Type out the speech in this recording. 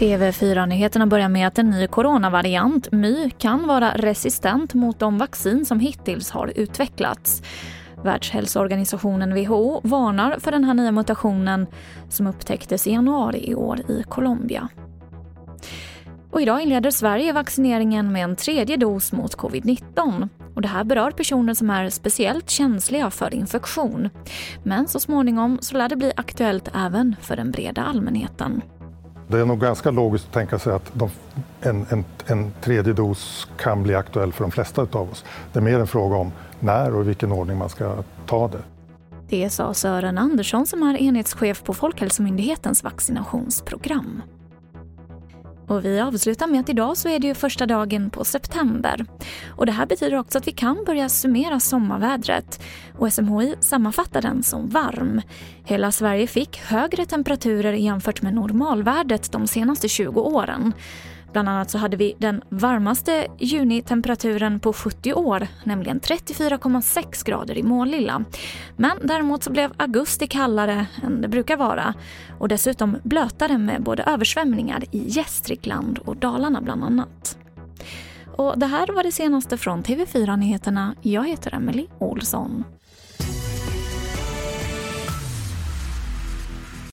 TV4-nyheterna börjar med att en ny coronavariant, My, kan vara resistent mot de vaccin som hittills har utvecklats. Världshälsoorganisationen WHO varnar för den här nya mutationen som upptäcktes i januari i år i Colombia. Och idag inleder Sverige vaccineringen med en tredje dos mot covid-19. Och det här berör personer som är speciellt känsliga för infektion. Men så småningom så lär det bli aktuellt även för den breda allmänheten. Det är nog ganska logiskt att tänka sig att de, en, en, en tredje dos kan bli aktuell för de flesta av oss. Det är mer en fråga om när och i vilken ordning man ska ta det. Det sa Sören Andersson som är enhetschef på Folkhälsomyndighetens vaccinationsprogram. Och vi avslutar med att idag så är det ju första dagen på september. Och det här betyder också att vi kan börja summera sommarvädret. Och SMHI sammanfattar den som varm. Hela Sverige fick högre temperaturer jämfört med normalvärdet de senaste 20 åren. Bland annat så hade vi den varmaste junitemperaturen på 70 år, nämligen 34,6 grader i Målilla. Men däremot så blev augusti kallare än det brukar vara och dessutom blötare med både översvämningar i Gästrikland och Dalarna bland annat. Och det här var det senaste från TV4 Nyheterna. Jag heter Emily Olsson.